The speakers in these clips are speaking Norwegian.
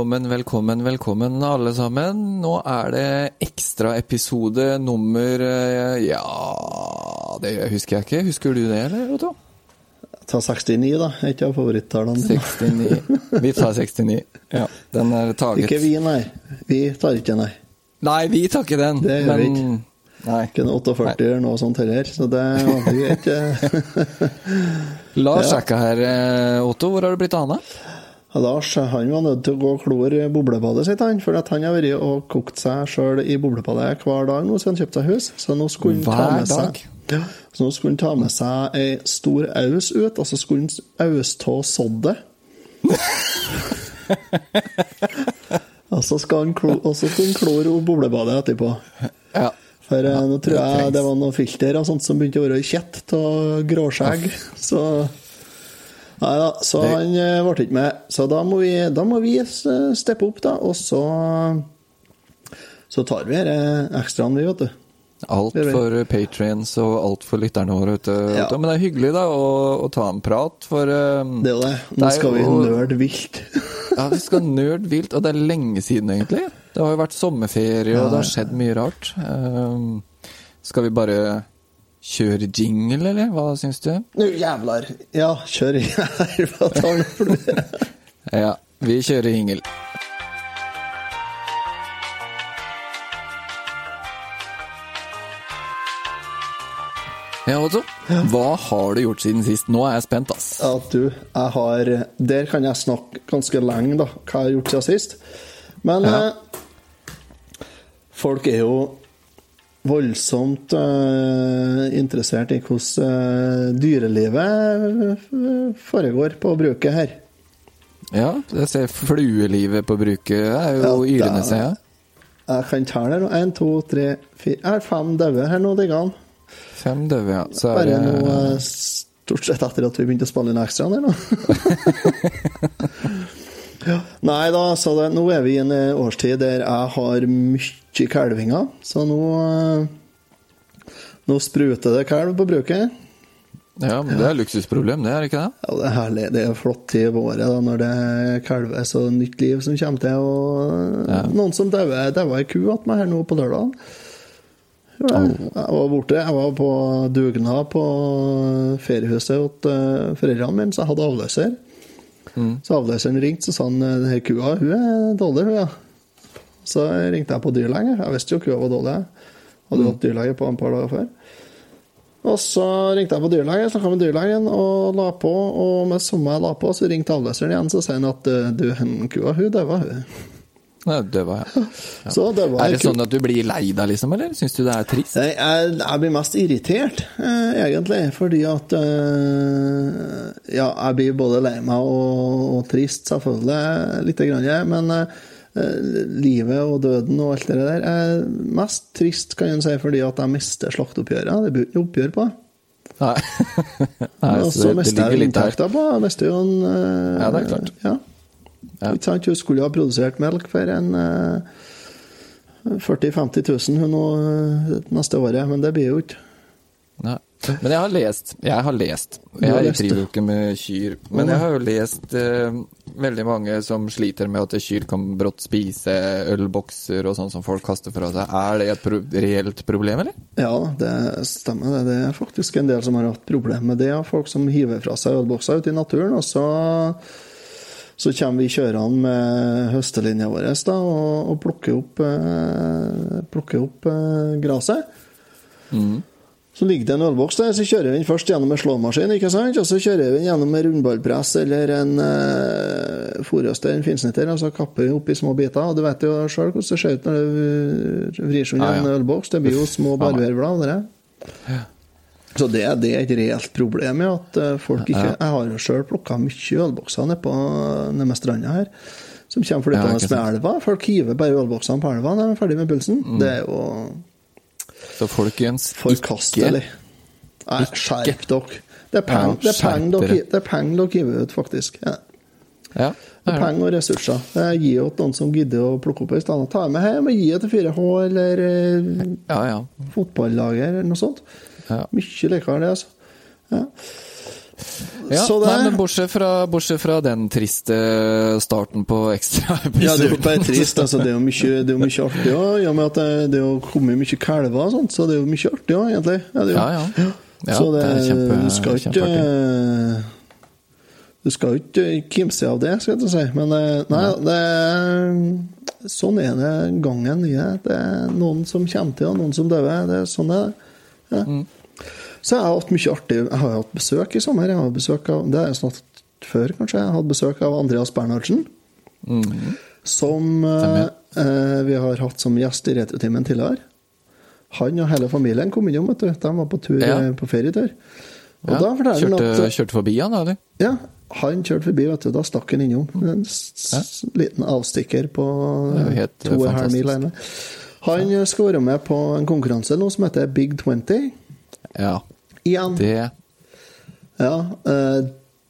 Velkommen, velkommen, velkommen alle sammen. Nå er det ekstraepisode nummer eh, Ja, det husker jeg ikke. Husker du det, eller, Otto? Ta 69, da. Er ikke favorittallene dine. 69. Vi tar 69. Ja, den er taget. Ikke vi, nei. Vi tar ikke, nei. Nei, vi tar ikke den. Det gjør vi ikke. Nei. Ikke en 48 eller noe sånt heller, så det er greit. Lars La er ikke her, eh, Otto. Hvor har det blitt av han? Lars han var nødt til å gå og klore boblebadet sitt, han, for at han har vært og kokt seg sjøl i boblebadet hver dag nå siden han kjøpte seg hus. Så nå skulle han ta med seg ja, Så nå skulle han ta med seg ei stor aus ut, og så skulle han austå soddet. og så skal han klo, og så skulle han klore boblebadet etterpå. Ja. For ja, nå tror jeg det var noe filter og sånt som begynte å være kjett av gråskjegg. Så Nei da, så han eh, ble ikke med. Så da må vi, da må vi eh, steppe opp, da. Og så Så tar vi dette ekstraen, vi, vet du. Alt for patrients og alt for lytterne våre. ute Ja. Men det er hyggelig da å, å ta en prat, for um, Det er det. Det Nå er skal vi nerd vilt. Ja, vi skal nerd vilt, og det er lenge siden, egentlig. Det har jo vært sommerferie, og det har skjedd mye rart. Um, skal vi bare kjøre jingle, eller? Hva syns du? Nå, jævlar. Ja, kjør det? Ja, vi kjører jingle. Ja, Otto. Hva har du gjort siden sist? Nå er jeg spent, ass. Ja, du, jeg har Der kan jeg snakke ganske lenge, da, hva jeg har gjort siden sist. Men Ja. eh, folk er jo voldsomt uh, interessert i hvordan uh, dyrelivet eh, foregår på bruket her. Ja, jeg ser fluelivet på bruket er jo Ja, yrende, ser jeg. Jeg kan telle her nå. Én, to, tre, fire Jeg har fem døde her nå, diggene. Fem døde, ja. Så er Bare det nå eh, stort sett etter at vi begynte å spille inn ekstraen her nå. ja. Nei da, så det, nå er vi i en eh, årstid der jeg har mye kalvinger. Så nå eh, Nå spruter det kalv på bruket. Ja, men det er luksusproblem, det er ikke det? Ja, det er herlig. Det er flott tid på året da, når det er og nytt liv som kommer til. Og Ja. noen som daua ei ku attmed meg her nå på lørdag. Jeg var borte. Jeg var på dugnad på feriehuset til eh, foreldrene mine, så jeg hadde avløser. Så avløseren ringte, så sa han denne kua hun er dårlig, hun, ja. Så ringte jeg på dyrlege. Jeg visste jo kua var dårlig. jeg. Hadde hatt dyrlege på en par dager før. Og så ringte jeg på dyrlegen, snakka med dyrlegen og la på. Og med samme jeg la på, så ringte avløseren igjen, så sier han at eh, du, kua, hun daua, hun. Det var jeg. Så det var Er det sånn at du blir lei deg, liksom, eller? Syns du det er trist? Nei, Jeg, jeg blir mest irritert, eh, egentlig, fordi at eh, Ja, jeg blir både lei meg og, og trist, selvfølgelig, lite grann, men eh, livet og døden og alt det der er mest trist, kan en si, fordi at jeg mister slakteoppgjøret. Det blir ikke oppgjør på. Nei. Nei Og så mister jeg inntekter på. Jeg mister jo en eh, Ja, det er klart. Ja. Ja. Ikke sant? Hun skulle ha produsert melk for en eh, 40 000-50 000 hun eh, neste året, men det blir jo ikke. Nei. Men jeg har lest. Jeg har lest. Jeg har driver jo ikke med kyr. Men jeg har jo lest eh, veldig mange som sliter med at kyr kan brått spise ølbokser og sånn som folk kaster fra seg. Er det et pro reelt problem, eller? Ja, det stemmer. Det. det er faktisk en del som har hatt problemer med det. Folk som hiver fra seg ølbokser ute i naturen. Og så, så kommer vi kjørende med høstelinja vår da, og, og plukker opp, eh, plukker opp eh, gresset. Så ligger det en ølboks der, så kjører vi den først gjennom en slåmaskin, ikke sant? og så kjører vi den gjennom en rundballpress eller en eh, fòrhøster, en finsnitter, og så kapper vi opp i små biter. Og du vet jo sjøl hvordan det ser ut når det vrir seg unna Ja, ja. en ølboks. Det blir jo små barberblad. det. Så det, det er et reelt problem Ja, at eh, folk ikke Jeg har jo sjøl plukka mye ølbokser nede på nede stranda her. Som kommer Ja, flyttende ja, med elva. Folk hiver bare ølboksene på elva når de er ferdig med pulsen. Mm. Det er jo Så folkens, Forkastelig. Nei, skjerp dere. Det er penger Ja, er dere, er hiver ut, faktisk. Ja. Ja, Det er penger og ressurser. Jeg gir til noen som gidder å plukke opp i stedet. Ta med hjem og gi til 4H eller eh, ja. ja. fotballaget eller noe sånt. Ja. Mye likere det, altså. Ja. Ja, nei, men bortsett fra, bortsett fra den triste starten på Ja, det er jo bare trist. Altså, det er jo mye, det er mye artig òg, i og med at det, jo kommet mye kalver og sånt, så det er jo mye artig òg, egentlig. Ja, det er jo. Ja, ja. Ja, så det, det er kjempe, skal ikke kjempeartig. Du skal jo ikke kimse av det, skal jeg si. Men eh, nei, det sånn er det gangen i det. Det er noen som kommer til, og noen som dør. Det er sånn det. Ja. Mm. Så jeg har hatt mye artig Jeg har hatt besøk i sommer. Jeg har besøk av, det er snart før, kanskje. Jeg har hatt besøk av Andreas Bernhardsen. Mhm. Som eh, vi har hatt som gjest i Retrotimen tidligere. Han og hele familien kom innom, vet du. De var på, tur, Ja. eh, på ferietur. Og Ja, da forteller han kjørte, at kjørte forbi han, eller? Ja, han kjørte forbi, vet du. Da stakk han innom. En s liten avstikker på to og en halv mil. Han skal være med på en konkurranse nå som heter Big 20. Ja. Igjen. Det Ja, Uh,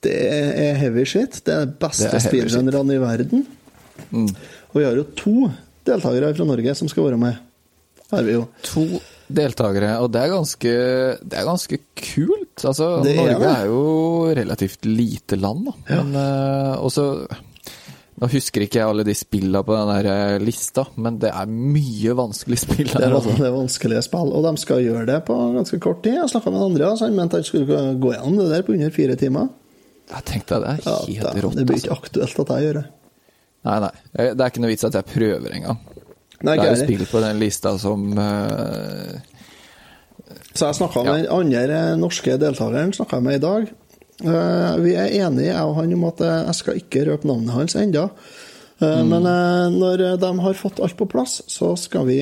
det er heavy shit. Det er de beste er speedrunnerne i verden. mm. Og vi har jo to deltakere fra Norge som skal være med. Har vi jo. To deltakere, og det er ganske, det er ganske kult. Altså, Det er Norge det. er jo relativt lite land, da. Men uh, også Nå husker ikke jeg alle de spilla på den der eh, lista, men det er mye vanskelig spill Det her. er, Altså. det er vanskelige spill, og de skal gjøre det på ganske kort tid. Jeg snakka med Andreas, han mente han skulle gå gjennom det der på under fire timer. Jeg tenkte det er Ja, helt rått. det blir Altså. ikke aktuelt at jeg gjør det. Nei, nei. Det er ikke noe vits at jeg prøver engang. Det er jo spill på den lista som uh... Så jeg snakka med den andre norske deltakeren jeg med i dag. Eh, vi er enige, jeg og han, om at eh, jeg skal ikke røpe navnet hans ennå. Mm. Men eh, når de har fått alt på plass, så skal vi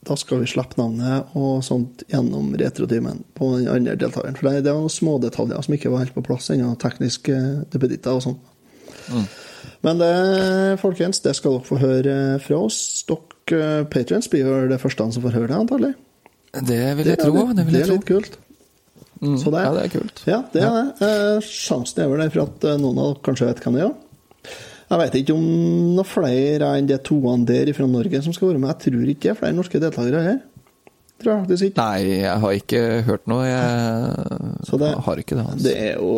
da skal vi slippe navnet og sånt gjennom retrotimen på den andre deltakeren. For det det var noen smådetaljer som ikke var helt på plass ennå. Tekniske duppeditter og sånn. Mm. Men det, folkens, det skal dere få høre fra oss. Dere Patrients blir jo det første som får høre det, antagelig. Det vil jeg det, tro. Det vil det er tro. litt kult. Mm, Så det- ja, det er kult. Ja, det er det. Eh, sjansen er vel der for at eh, noen av dere kanskje vet hvem det er. Jeg vet ikke om noen flere enn de toene der fra Norge som skal være med. Jeg tror ikke det er flere norske deltakere her. Tror jeg faktisk ikke. Nei, jeg har ikke hørt noe. Jeg Så det- har ikke det. Altså. Det er jo,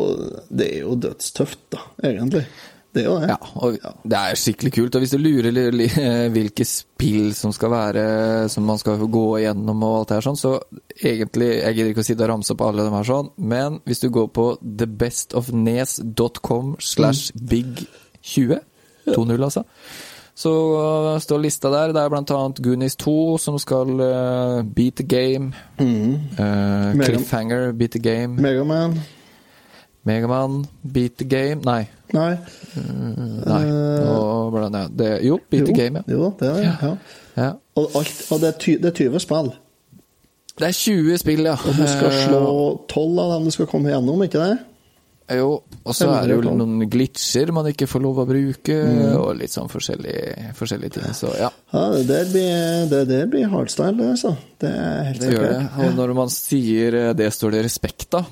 det er jo dødstøft, da, egentlig. Det er jo det. Ja, og det er skikkelig kult. Og hvis du lurer li- hvilke spill som skal være Som man skal gå igjennom og alt det her sånn, så egentlig Jeg gidder ikke å sitte og ramse opp alle dem her sånn, men hvis du går på thebestofnes.com slash big20, 2-0 altså, så står lista der. Det er blant annet Goonies 2 som skal uh, beat the game. Uh, Cliffhanger, beat the game. Megaman Megaman, beat the game. Nei. Nei. Nei, nå blander. Det, jo, Beat the Game, ja. Jo, det er. Ja. ja. Og, alt, og det, er ty, det er 20 spill. Det er 20 spill, ja. Og du skal slå 12 av dem du skal komme gjennom, ikke det? Eh, Jo, og så er det jo noen glitcher man ikke får lov å bruke, Mm. og litt sånn forskjellige, forskjellige ting. Så ja, Ja, det der blir, det der blir hardstyle, det, altså. Det er helt det gjør det. Og når man sier eh, det står det respekt av,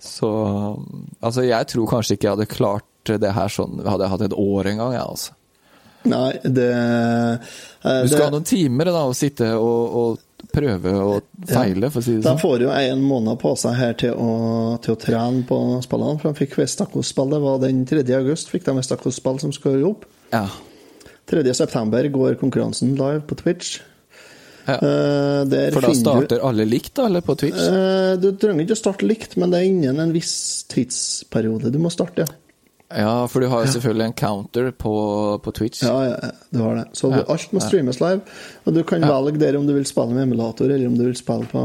så Altså, jeg tror kanskje ikke jeg hadde klart det her sånn Hadde jeg hatt et år en gang, jeg, altså. Nei, det, eh, Du skal det ha noen timer da, å sitte og, og prøve og feile, for å si det sånn. De får jo en måned på seg her til å, til å trene på spillene. For de fikk Vestakos-spill. Det var den 3. august fikk de Vestakos-spill som skulle opp. Ja. 3. september går konkurransen live på Twitch. ja. Uh, For da starter starter alle likt, da, eller på Twitch? du eh, Du trenger ikke å starte likt, men det er innen en viss tidsperiode du må starte. Ja, Ja, for du har jo selvfølgelig en counter på, på Twitch. ja, ja ja, du har det. Så Ja, alt må streames live. Og du kan velge der om du vil spille med emulator, eller om du vil spille på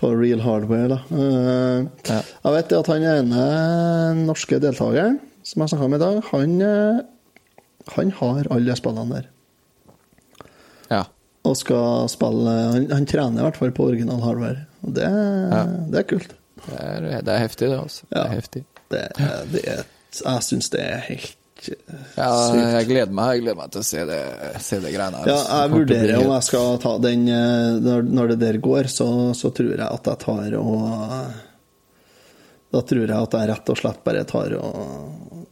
på real hardware. Ja. Jeg vet at han ene norske deltakeren som jeg snakka med i dag, han, eh, han har alle spillene der. Ja. Og skal spille Han, han trener i hvert fall på original hardware. Og det, det er kult. Det er, det er heftig, det, altså. Det er heftig. Det, det er, jeg syns det er helt eh, Ja, jeg gleder meg Jeg gleder meg til å se det, se det greiene her. Ja. Jeg vurderer om jeg skal ta den eh, Når, det der går, så, så tror jeg at jeg tar og Da tror jeg at jeg rett og slett bare tar og,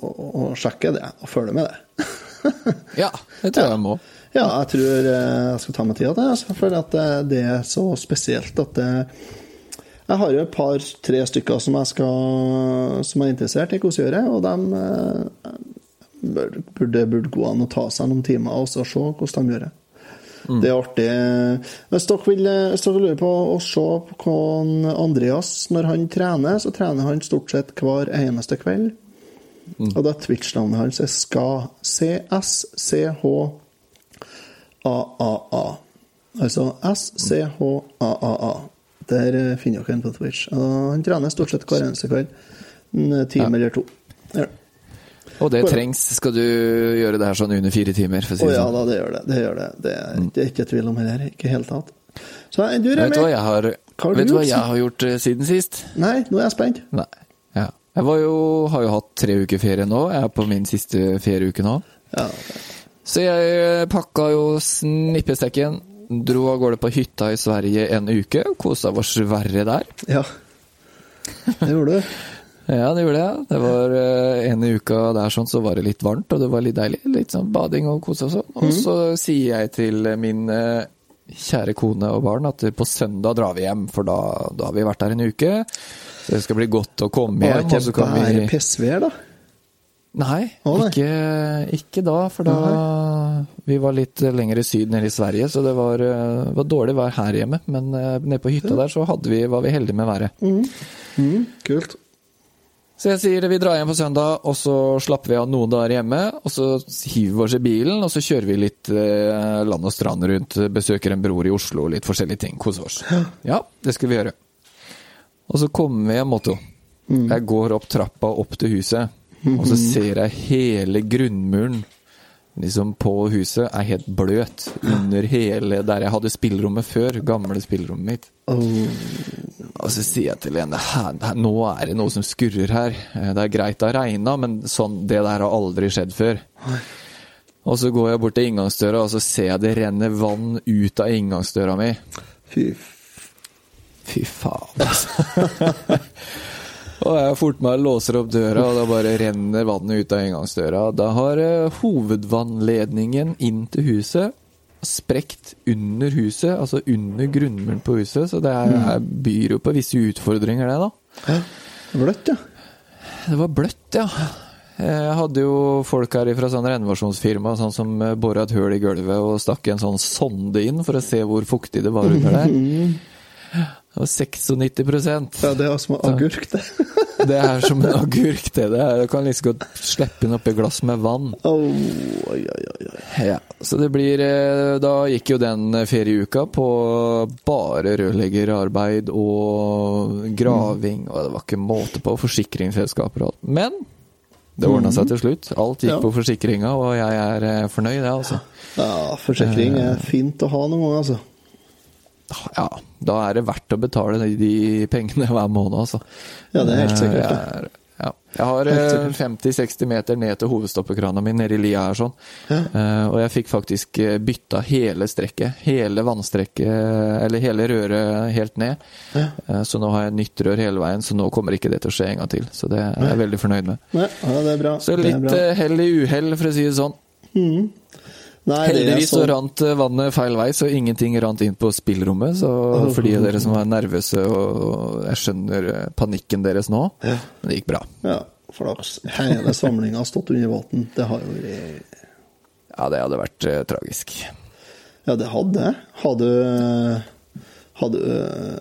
og, og sjekker det, og følger med det. Ja, det tror jeg jeg må. Ja, jeg tror eh, jeg skal ta meg tida til det, for det er så spesielt at det Jeg har jo et par-tre stykker som jeg skal Som er interessert i hvordan gjøre, og de eh, burde, burde gå an å ta seg noen timer og så se hvordan de gjør det. Det er artig. Hvis dere, vil, hvis dere lurer på å se på Andreas når han trener, så trener han stort sett hver eneste kveld. Og da Twitch-navnet hans er ska. C-S-C-H-A-A-A. Altså S-C-H-A-A-A. Der eh, finner dere han på Twitch. Og han trener stort sett hver eneste kveld. En time eller to. Ja. Og det trengs. Skal du gjøre det her sånn under fire timer? For å si det ja sånn. da, det gjør det. Det gjør det. Det er, det er ikke tvil om heller. Ikke i det hele tatt. Så du, Vet du hva jeg har, Hva har du hva jeg har gjort eh, siden sist? Nei, nå er jeg spent. Nei. Ja. Jeg var jo, har jo hatt tre uker ferie nå. Jeg er på min siste ferieuke nå. Ja, Så jeg eh, pakka jo snippestekken, dro av gårde på hytta i Sverige en uke. Kosa oss verre der. ja. Det gjorde du. Ja, det gjorde jeg. Det var En en uka der sånn, så var det litt varmt, og det var litt deilig. Litt sånn bading og kose og sånn. Og så sier jeg til min eh, kjære kone og barn at på søndag drar vi hjem, for da, da har vi vært der en uke. Så det skal bli godt å komme Var hjem, og så ikke bare vi pissvær, da? Nei, Å, nei. Ikke, ikke da, for da Vi var litt lenger i syd nede i Sverige, så det var, eh, var dårlig vær her hjemme. Men eh, nede på hytta der så vi, var vi heldige med været. Mm, kult. Så jeg sier vi drar hjem på søndag, og så slapper vi av noen dager hjemme. Og så hiver vi oss i bilen, og så kjører vi litt eh, land og strand rundt. Besøker en bror i Oslo, litt forskjellige ting. Koser oss. Ja, det skal vi gjøre. Og så kommer vi hjem, Otto. Jeg går opp trappa opp til huset, og så ser jeg hele grunnmuren liksom på huset er helt bløt under hele der jeg hadde spillerommet før. Gamle spillerommet mitt. Og så sier jeg til henne "Hæ, hæ, nå er det noe som skurrer her. Eh, Det er greit det har regna, men sånn, det der har aldri skjedd før. Og så går jeg bort til inngangsdøra, og så ser jeg det renner vann ut av inngangsdøra mi. Fy Fy faen, altså. og jeg fort meg låser opp døra, og da bare renner vannet ut av inngangsdøra. Da har eh, hovedvannledningen inn til huset sprekt under huset, altså under grunnmuren på huset, så det er, er byr jo på visse utfordringer, det, da. Bløtt, ja. Det var bløtt, ja. Jeg hadde jo folk her fra sånn renovasjonsfirma sånn som bora et høl i gulvet og stakk en sånn sonde inn for å se hvor fuktig det var under der. Det var 96% ja det er som en agurk, det. Det er som en agurk, det. det er, du kan liksom godt slippe den oppi glass med vann. Oh, oi, oi, oi. Ja, så det blir eh, Da gikk jo den ferieuka på bare rørleggerarbeid og graving, og det var ikke måte på forsikringsselskaper og alt. Men det ordna seg til slutt. Alt gikk Ja. på forsikringa, og jeg er eh, fornøyd, jeg, altså. Ja, forsikring er fint å ha noen ganger, altså. Ja, da er det verdt å betale de, pengene hver måned, altså. Ja, det er helt sikkert, Eh. Jeg, er- ja. jeg har Helt eh, sikkert. 50-60 meter ned til hovedstoppekrana mi nede i lia her, sånn. Eh, og jeg fikk faktisk bytta hele strekket. Hele vannstrekket, eller hele røret helt ned. Eh, så nå har jeg nytt rør hele veien, så nå kommer ikke det til å skje en gang til. Så det er jeg veldig fornøyd med. Ja, det er bra. Så litt hell i uhell, for å si det sånn. Nei, Heldigvis så rant eh, vannet feil vei, så ingenting rant inn på spillrommet. Så for de av dere som er nervøse, og jeg skjønner eh, panikken deres nå, men det gikk bra. Ja, flaks. Hele samlinga har stått under vann. Det har jo vært Ja, det hadde vært eh, tragisk. Ja, det hadde. Har du Har du,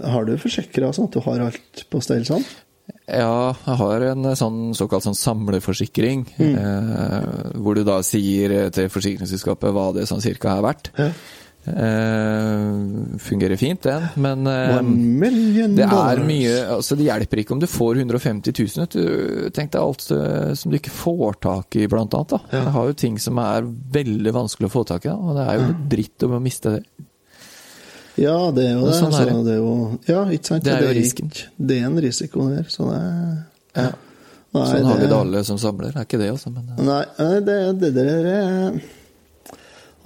har du forsikra sånn at du har alt på stell sånn? Ja, jeg har en eh, sånn såkalt sånn samleforsikring, eh, hvor du da sier til forsikringsselskapet hva det sånn cirka er verdt. Ja. Eh, fungerer fint, den, men eh, Det er mye altså Det hjelper ikke om du får 150 000. du. Tenk deg alt eh, som du ikke får tak i, blant annet. Da. Ja. Jeg har jo ting som er veldig vanskelig å få tak i, da, og det er jo litt dritt om å miste det. Ja, det er jo det. Sånn altså, det. er jo, ja, ikke sant? Det er jo risken. Det er en risiko der, så det Ja. Nei, Sånn har vi det alle som samler, er ikke det altså? men Nei, det, det der er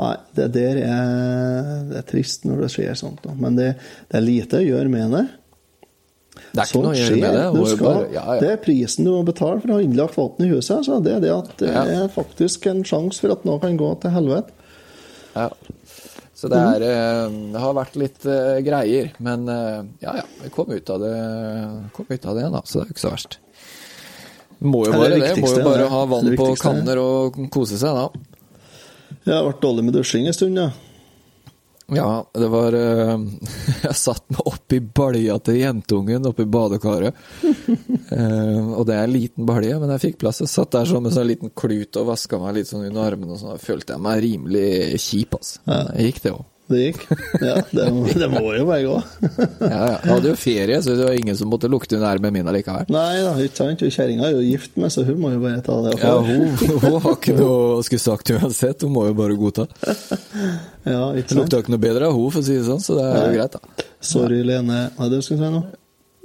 Nei, det der er, det er trist når det skjer sånt. Men det, det er lite å gjøre med det. det er ikke noe å gjøre med det. Du skal, bare, ja, Det er prisen du må betale for å ha innlagt vann i huset. Så det er det at det Ja. er faktisk en sjanse for at noe kan gå til helvete. Ja. Så det, er, eh, det har vært litt eh, greier. Men eh, ja, ja. Vi kom ut av det, kom ut av det igjen, da. Så det er jo ikke så verst. Må jo bare det det. Må jo bare ha vann på kanner og kose seg, da. Jeg har vært dårlig med dusjing en stund, ja. Ja, det var eh, Jeg satt meg oppi balja til jentungen oppi badekaret. Eh, og det er en liten balje, men jeg fikk plass. Jeg satt der sånn med sånn liten klut og vaska meg litt sånn under armene og sånn. Da følte jeg meg rimelig kjip, altså. Det gikk, det òg. Det gikk. Ja, det, må- det må jo bare gå. Ja, ja. Jeg hadde jo ferie, så det var ingen som måtte lukte under armen min allikevel. Nei da, ikke sant. Kjerringa er jo gift med, så hun må jo bare ta det. Ja, hun, hun har ikke noe å skulle sagt uansett, hun må jo bare godta. ja ikke Det sant. lukta ikke noe bedre av hun, for å si det sånn, så det er jo greit, da. Sorry, Lene. Hva er det du skulle si nå?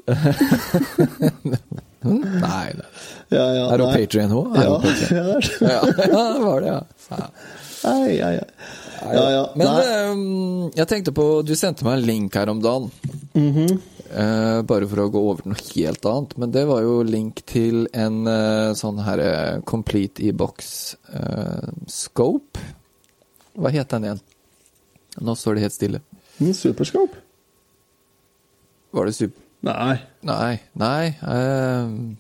Nei, det Ja, ja, er hun nei. Patrion hun? Ja, ja, det det. Det var det, ja. Ai, ai, ai. Ja, ja. Men ehm, jeg tenkte på Du sendte meg en link her om dagen. Mm -hmm. uh, bare for å gå over til noe helt annet. Men det var jo link til en uh, sånn her uh, Complete e-box scope. Hva het den igjen? Nå står det helt stille. Mm, superscope. Var det super... Nei. Nei, nei ehm,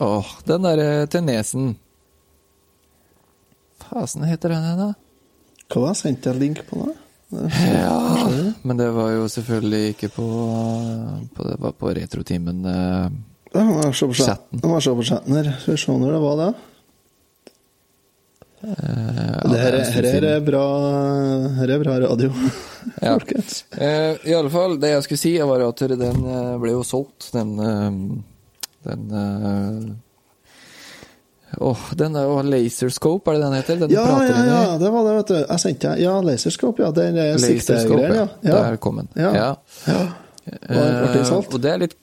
Åh, den derre til nesen. Fasen heter den igjen, da? Hva var? Sendte jeg link på det? Ja, men det var jo selvfølgelig ikke på, på Det var på retrotimen. eh, jeg. Må se på chatten her. Skal vi se når det var det. eh, Det her, er- her, er- bra, her er bra radio, Ja. Eh, I alle fall, det jeg skulle si, var at den eh, ble jo solgt, den eh, Den eh, Åh, den er jo Laserscope, er det den heter? Den Ja, ja, ja, det var det, vet du. Jeg sendte deg Ja, Laserscope, ja. Den Laserscope, siktegreier, ja. ja. Der kom den. Ja. Ja. ja. Eh, og det er litt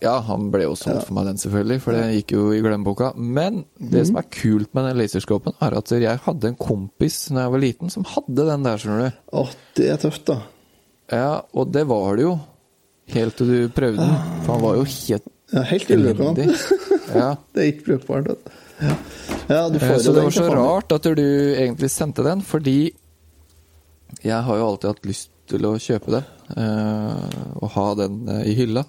Ja, han ble jo solgt for meg, den selvfølgelig, for det gikk jo i glemmeboka. Men det mm. som er kult med den laserscopen, er at jeg hadde en kompis da jeg var liten, som hadde den der, skjønner du. Å, det er tøft, da. Ja, og det var det jo. Helt til du prøvde den. For han var jo helt Ja, helt elendig. Ja. Det er ikke brukbart. Ja. ja, du Eh, får Så det var så rart at du egentlig sendte den, fordi jeg har jo alltid hatt lyst til å kjøpe det. eh, Og ha den eh, i hylla.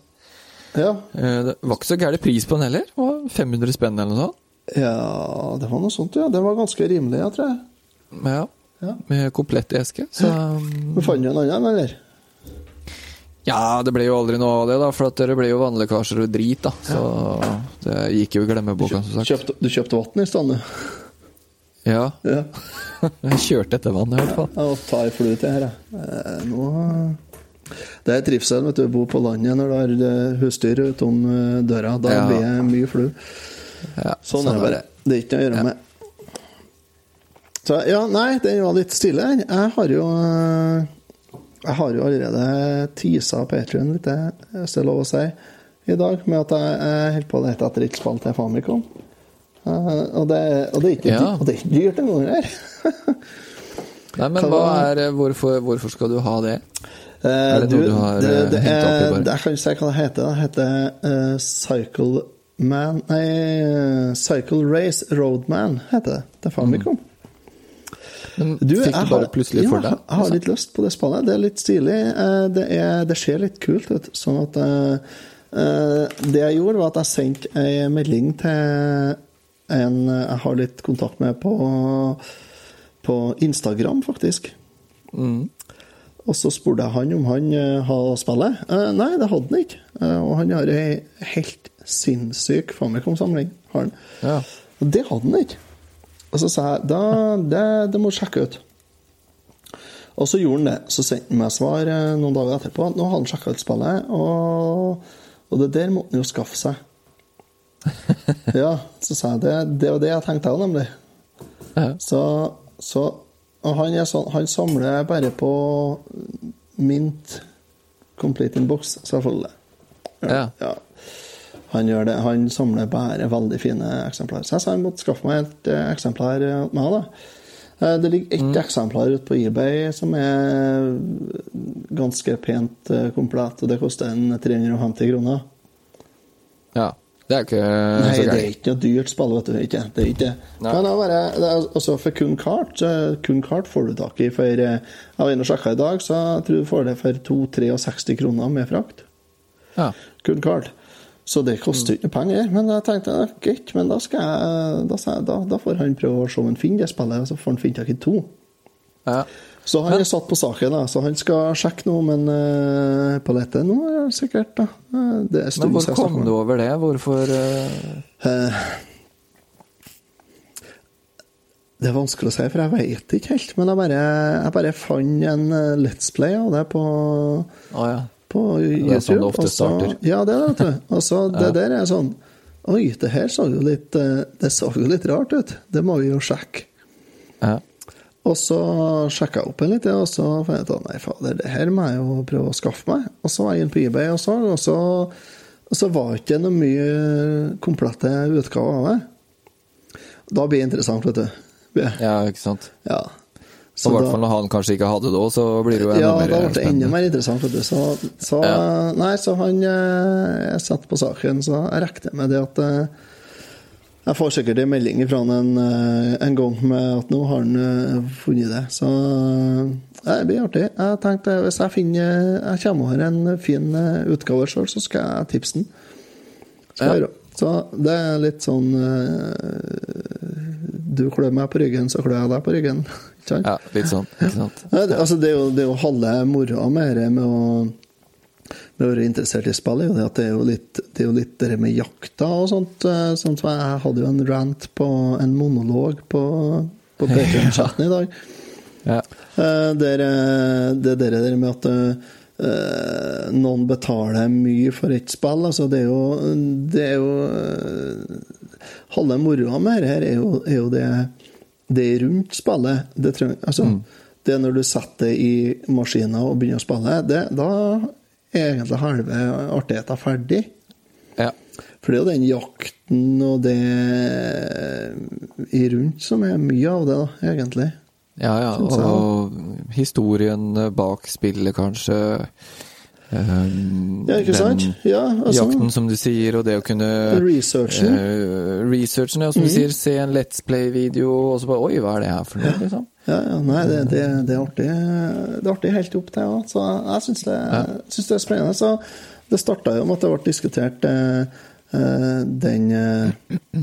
Ja. Det var ikke så gæren pris på den heller. Det var 500 spenn eller noe sånt. ja, det var noe sånt, ja. Det var ganske rimelig, jeg tror jeg. Ja, Ja. med komplett eske. Så Men fant du en annen, eller? Ja, det ble jo aldri noe av det, da, for det ble jo vannlekkasjer og drit, da. Så det gikk jo i glemmeboka, som sagt. Kjøpte, du kjøpte vann i stedet? Ja, Ja. jeg kjørte etter vann, i hvert fall. Ja, og tar flue til her, jeg. Eh, Nå Det er trivsel vet du, å bo på landet når du har eh, husdyr utom eh, døra. Da Ja. blir det mye flue. Ja, Sånn, er det bare. Det er ikke noe å gjøre med. Så ja, nei, den var litt stille. Jeg har jo Jeg har jo allerede tisa Patrion litt, hvis det er lov å si, i dag, med at jeg jeg holder på å lete etter et spill til Famicom. Eh, og, det, og, det er ikke, Ja. og det er ikke dyrt engang her. Nei, men Hva er eh, hvorfor, hvorfor skal du ha det? Eh, Er det noe du har, det, opp i bare? Jeg kan ikke si hva det heter. Det heter uh, Cycle Man Nei, Cycle Race Roadman heter det. Det er Famicom. Men Du, fikk jeg du bare plutselig for ja, deg? Jeg har litt lyst på det spannet. Det er litt stilig. Eh, Det, er, det ser litt kult ut. Sånn at eh, eh, Det jeg gjorde, var at jeg sendte ei melding til en jeg har litt kontakt med på, på Instagram, faktisk. Mm. Og så spurte jeg han om han hadde spillet. Nei, det hadde han ikke. Og han har ei helt sinnssyk Famicom-samling. Ja. Og det hadde han ikke. Og så sa jeg da, det, det må du sjekke ut. Og så gjorde han det. Så sendte han meg svar eh, noen dager etterpå. Nå har han sjekka ut spillet, og, og det der måtte han jo skaffe seg. ja, så sa jeg det. Det var det jeg tenkte òg, nemlig. Ja. Så, så Og han er sånn Han samler bare på Mint Complete in Box, selvfølgelig. Ja. ja. Han gjør det. Han samler bare veldig fine eksemplarer. Så jeg sa han måtte skaffe meg et eh, eksemplar eh, med han, da. Eh, Det ligger ett eksemplar ute på eBay som er ganske pent komplett, og det koster en 350 kroner. ja. Det er ikke Nei, så det er ikke noe dyrt spill, vet du. Ikke. Det er ikke. Nei. Men bare, det er, altså for kun kart Kun kart får du tak i for Jeg var inne og sjekka i dag, så jeg tror du får det for 2-63 kroner med frakt. Ja. Kun kart. Så det koster ikke penger. Men jeg tenkte greit, men da, jeg, da, da, da får han prøve å se om han finner det spillet, og så får han finne tak i to. ja. Så han er satt på saken, da, så han skal sjekke noe, men uh, på dette nå er det sikkert, da. Eh, Det er Men hvor kom du over det? Hvorfor uh... Uh, Det er vanskelig å si, for jeg vet ikke helt. Men jeg bare, jeg bare fant en Let's Play av det på, Å ja. På YouTube. det er sånn det ofte starter. Ja, det er det, vet du. Og så det der er sånn Oi, det her så jo litt eh, Det så jo litt rart ut. Det må vi jo sjekke. ja. Og så sjekka jeg opp en litt, og så fant jeg ut at nei, fader, det her må jeg jo prøve å skaffe meg. Og så var jeg inne på eBay og så, og så, og så var ikke noe mye komplette utgaver av det. Da blir det interessant, vet du. Ja, ikke sant. Ja. Og i hvert fall når han kanskje ikke hadde det òg, så blir det jo enda ja, mer da ble det enda mer interessant, vet du. Så, så Ja. Nei, så han eh, Jeg satte på saken, så jeg regner med det at eh, jeg får sikkert en melding fra han en, eh, en gang med at nå har han eh, funnet det. Så ja, det blir artig. Jeg tenkte hvis jeg finner Jeg kommer over en fin eh, utgave sjøl, så skal jeg tipse den. Skal Ja. Så det er litt sånn eh, Du klør meg på ryggen, så klør jeg deg på ryggen. Sant? Ja, litt sånn. Nei, det, altså det, er jo, det er jo halve moroa med dette med å, med å være interessert i spill, er jo det at det er jo litt det jo litt med jakta og sånt. eh, sånt jeg hadde jo en rant på en monolog på, på Patreon-chatten i dag. Ja. Eh, Der, eh, det der, der med at noen betaler mye for et spill. Altså det er jo, det er jo Halve moroa med dette er jo, er jo det, det rundt spillet. Det, treng, altså, det er når du setter det i maskinen og begynner å spille, det, da er egentlig halve artigheten ferdig. ja. For det er jo den jakten og det i rundt som er mye av det, da, egentlig. Ja, ja. og, Og historien bak spillet, kanskje. Um, Ja, ikke sant? Ja, altså- Jakten, som du sier, og det å kunne Researchen. Uh, researchen, ja, som mm. du sier. Se en Let's Play-video, og så bare Oi, hva er det her for noe? Liksom. Ja, ja, nei, det, det, det, er artig, det er artig helt opp til, ja. Så jeg syns det, det er spennende. Så det starta jo med at det ble diskutert eh, eh, den eh,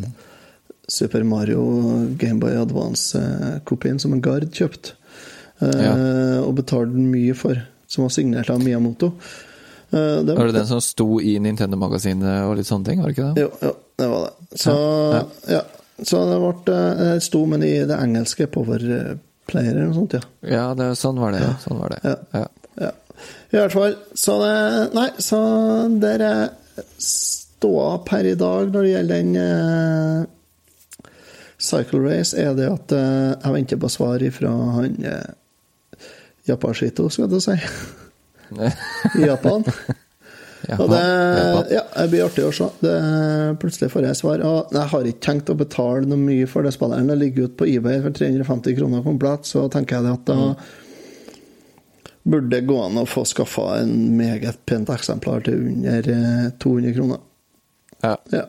Super Mario Gameboy Advance-kopien som en Gard kjøpte, eh, Ja. og betalte mye for, som var signert av Miyamoto. Eh, det Var det den som sto i Nintendo-magasinet og litt sånne ting, var det ikke det? jo, jo, det var det. Så, Ja, ja. Så det ble eh, det sto, med i det engelske Powerplayer eller noe sånt, ja. Ja, det, sånn var det. Ja. Sånn var det. Ja. Ja. Ja. I hvert fall. Så det Nei, så der er ståa per i dag når det gjelder den eh, Cycle Race, er det at eh, jeg venter på svar ifra han eh, Japashito, skal du si, i Japan. Japan, Og det ja, det blir artig å se. Det, plutselig får jeg svar. Og jeg har ikke tenkt å betale noe mye for det spilleren. Det ligger ute på eBay for 350 kroner komplett, så tenker jeg det at da Mm. burde det gå an å få skaffa en meget pent eksemplar til under eh, 200 kroner. Ja. Ja,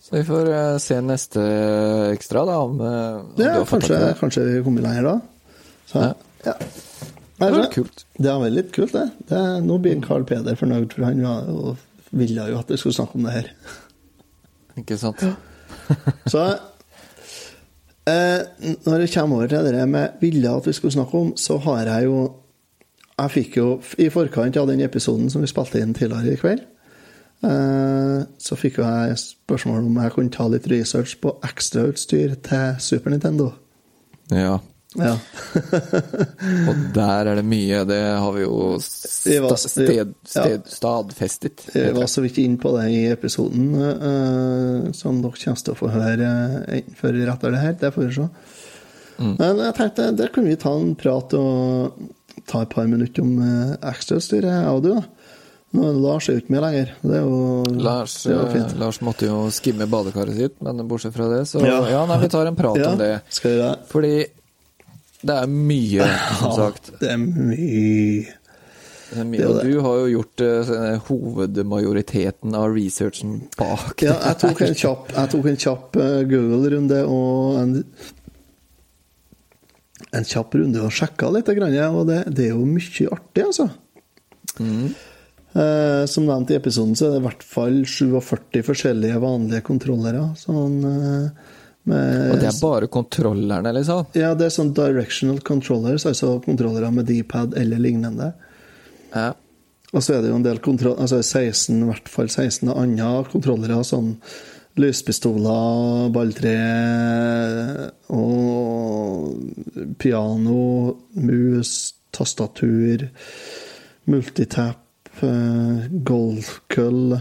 Så vi får eh, se neste ekstra, da, om, eh, om ja, kanskje, kanskje vi kommer lenger da. Så, Ja. ja. Det Nei, var kult. Det er veldig kult, det. det nå blir Carl Peder fornøyd, for han var ville jo at vi skulle snakke om det her. Ikke sant? Så eh, når jeg kommer over til det med ville at vi skulle snakke om, så har jeg jo Jeg fikk jo i forkant av den episoden som vi spilte inn tidligere i kveld, eh, så fikk jo jeg spørsmål om jeg kunne ta litt research på ekstrautstyr til Super Nintendo. Ja. Ja. Og der er det mye. Det har vi jo var- sta sted, ja. sted, stadfestet. Vi var så vidt inn på det i episoden, uh, som dere kommer til å få høre eh, enten før eller etter det her. Det får vi se. Men jeg tenkte der kunne vi ta en prat og ta et par minutter om uh, ekstrautstyret, jeg og du. da. Nå, Lars er jo ikke med lenger. Det er jo, Lars, det er eh, fint. Lars måtte jo skimme badekaret sitt, men bortsett fra det, så ja, Ja. nei, vi tar en prat Ja, om det. skal vi det? Fordi det er mye, som sagt. Det er mye Det er mye, Det er jo og du har jo gjort uh, hovedmajoriteten av researchen bak Ja, jeg tok en kjapp, kjapp uh, Google-runde og en, en kjapp runde og sjekka litt, og det, det er jo mye artig, altså. Eh, som nevnt i episoden, så er det i hvert fall 47 forskjellige vanlige kontrollere. Sånn, eh, med, Og det er bare kontrollerne, liksom? Ja, det er sånn directional controllers, altså kontrollere med D-pad eller lignende. Ja. Og så er det jo en del kontroll... Altså 16, i hvert fall 16 andre kontrollere, sånn lyspistoler, balltre og piano, mus, tastatur, multitap, eh, golfkøll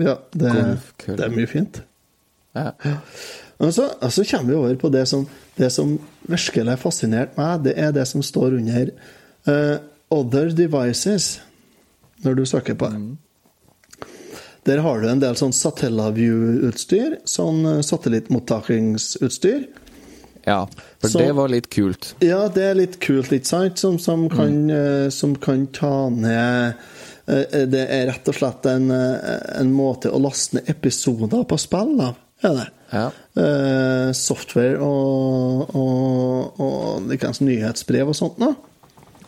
Ja, det, Golfkøll. det er mye fint. ja. Og så, så kommer vi over på det som, det som virkelig fascinerte meg. Det er det som står under uh, 'Other Devices', når du søker på det. Der har du en del sånn Satellaview-utstyr, sånn eh, satellittmottakingsutstyr. ja. For Så- det var litt kult. Ja, det er litt kult, ikke sant? Som, som, kan, eh, som kan ta ned Det er rett og slett en, eh, en måte å laste ned episoder på spill av, er det. Ja. Eh, software og, og, og likeens nyhetsbrev og sånt da,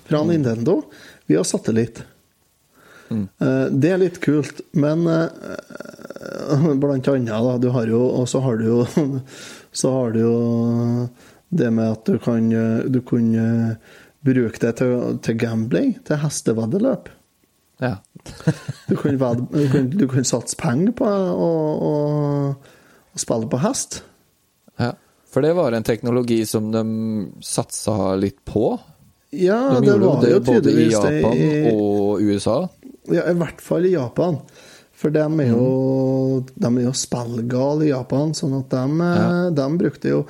fra Nintendo via satellitt. Mm. det er litt kult, men eh, blant annet, da, du har jo Og så har du jo Så har du jo det med at du kan eh, Du eh, bruke det til, til gambling, til hesteveddeløp. Ja. Du kunne være, du kunne, du kunne satse penger på å, å, å spille på hest. ja. For det var en teknologi som de satsa litt på. Ja, De det var det jo både i tydeligvis det Japan i, og USA. ja, I hvert fall i Japan. For de er jo, mm. jo spillgale i Japan, sånn at de, ja. de brukte jo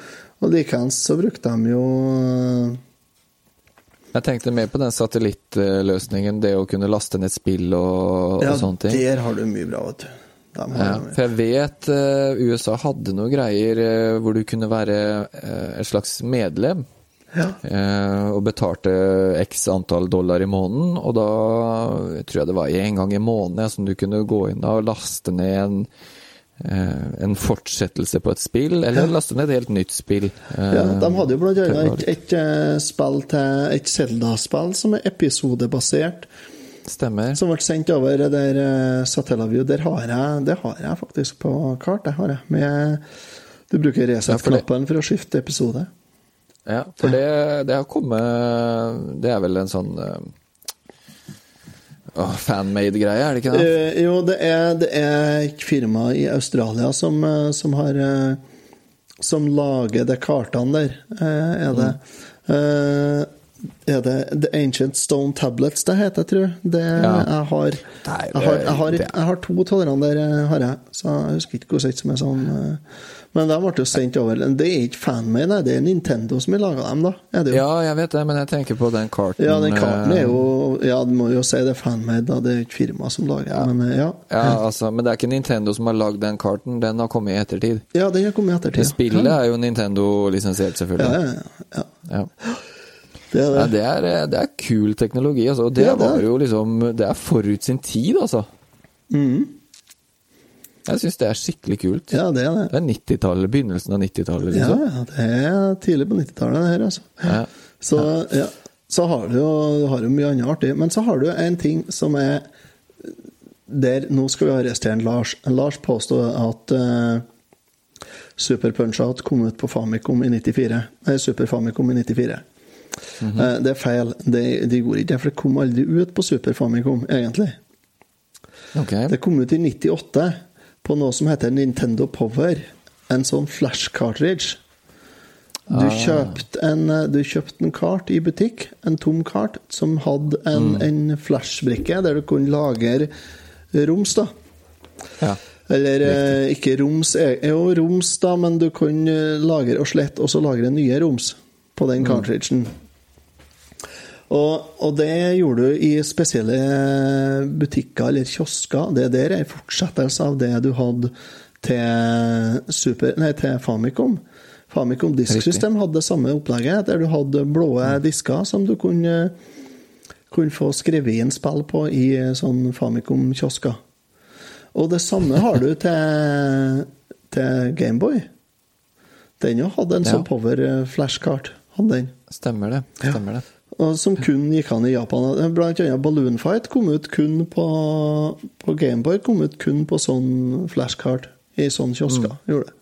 Og likeens så brukte de jo eh, Jeg tenkte mer på den satellittløsningen, det å kunne laste ned spill og, Ja, og sånne ting. Ja, der har du mye bra, vet du. Ja, for jeg vet uh, USA hadde noen greier uh, hvor du kunne være uh, et slags medlem. ja. og betalte x antall dollar i måneden. Og da jeg tror jeg det var en gang i måneden som du kunne gå inn og laste ned en, en fortsettelse på et spill, eller laste ned et helt nytt spill. Eh, Ja, de hadde jo det et, et eh, spill til Et Zelda-spill som er episodebasert. Stemmer. Som ble sendt over der Satellaview. Der har jeg, det har jeg faktisk på kart. Det har jeg. Med, du bruker reset-knappen for å skifte episode. Ja, for det, det har kommet Det er vel en sånn uh, fanmade-greie, er det ikke det? Uh, jo, det er, det er et firma i Australia som, eh, som har eh, Som lager de kartene der, er det. Eh, er det The Ancient Stone Tablets det heter, tror jeg. Det, Ja. jeg, har, Nei, jeg, har, jeg, har, jeg har to av der, har jeg. Så jeg husker ikke hvordan som er sånn. eh, Men de ble jo sendt over. Det er ikke fanmade, nei, det er Nintendo som har laga dem, da. Det. Ja, jeg vet det, men jeg tenker på den karten. Ja, den karten er eh, jo Ja, du må jo si det er fanmade, da. Det er jo ikke firma som lager Ja. men ja. Ja, altså, men det er ikke Nintendo som har lagd den karten, den har kommet i ettertid. Ja, den har kommet i ettertid. Det spillet er jo Nintendo-lisensiert, selvfølgelig. ja, ja. Ja. Det er Ja, det. det, er, eh, det er kul teknologi, altså. Og det, Ja, det var jo liksom Det er forut sin tid, altså. Mhm. Jeg syns det er skikkelig kult. Ja, det er det. Det er 90-tallet, begynnelsen av 90-tallet, Ja, liksom. ja, det er tidlig på 90-tallet, det her, altså. Ja. Så, ja. Så har du jo du har mye annet artig. Men så har du en ting som er der Nå skal vi arrestere en Lars. Lars påstod at uh, Super Punch-Out kom ut på Famicom i 94. Nei, Super Famicom i 94. Eh, det er feil. Det, de gjorde ikke det, for det kom aldri ut på Super Famicom, egentlig. Okay. Det kom ut i 98 på noe som heter Nintendo Power. En sånn flash cartridge. Du kjøpte en, du kjøpte en kart i butikk, en tom kart, som hadde en, en flashbrikke der du kunne lagre roms, da. Ja. Eller Riktig. ikke roms eh, Jo, roms, da, men du kunne eh, lagre og slette, og så lagre nye roms på den cartridgen. Og, og det gjorde du i spesielle butikker eller kiosker. Det der er en fortsettelse av det du hadde til, Super, nei, til Famicom. Famicom Disk System hadde det samme opplegget, der du hadde blå disker som du kunne kunne få skrevet inn spill på i sånn Famicom-kiosker. Og det samme har du til, til Gameboy. Den jo hadde en Ja. sånn power eh, flashcard. Hadde den. Stemmer det. Stemmer det. Og som kun gikk an i Japan. Blant annet Balloon Fight kom ut kun på, på Gameboy. Kom ut kun på sånn flashcard i sånn kiosker. Gjorde det.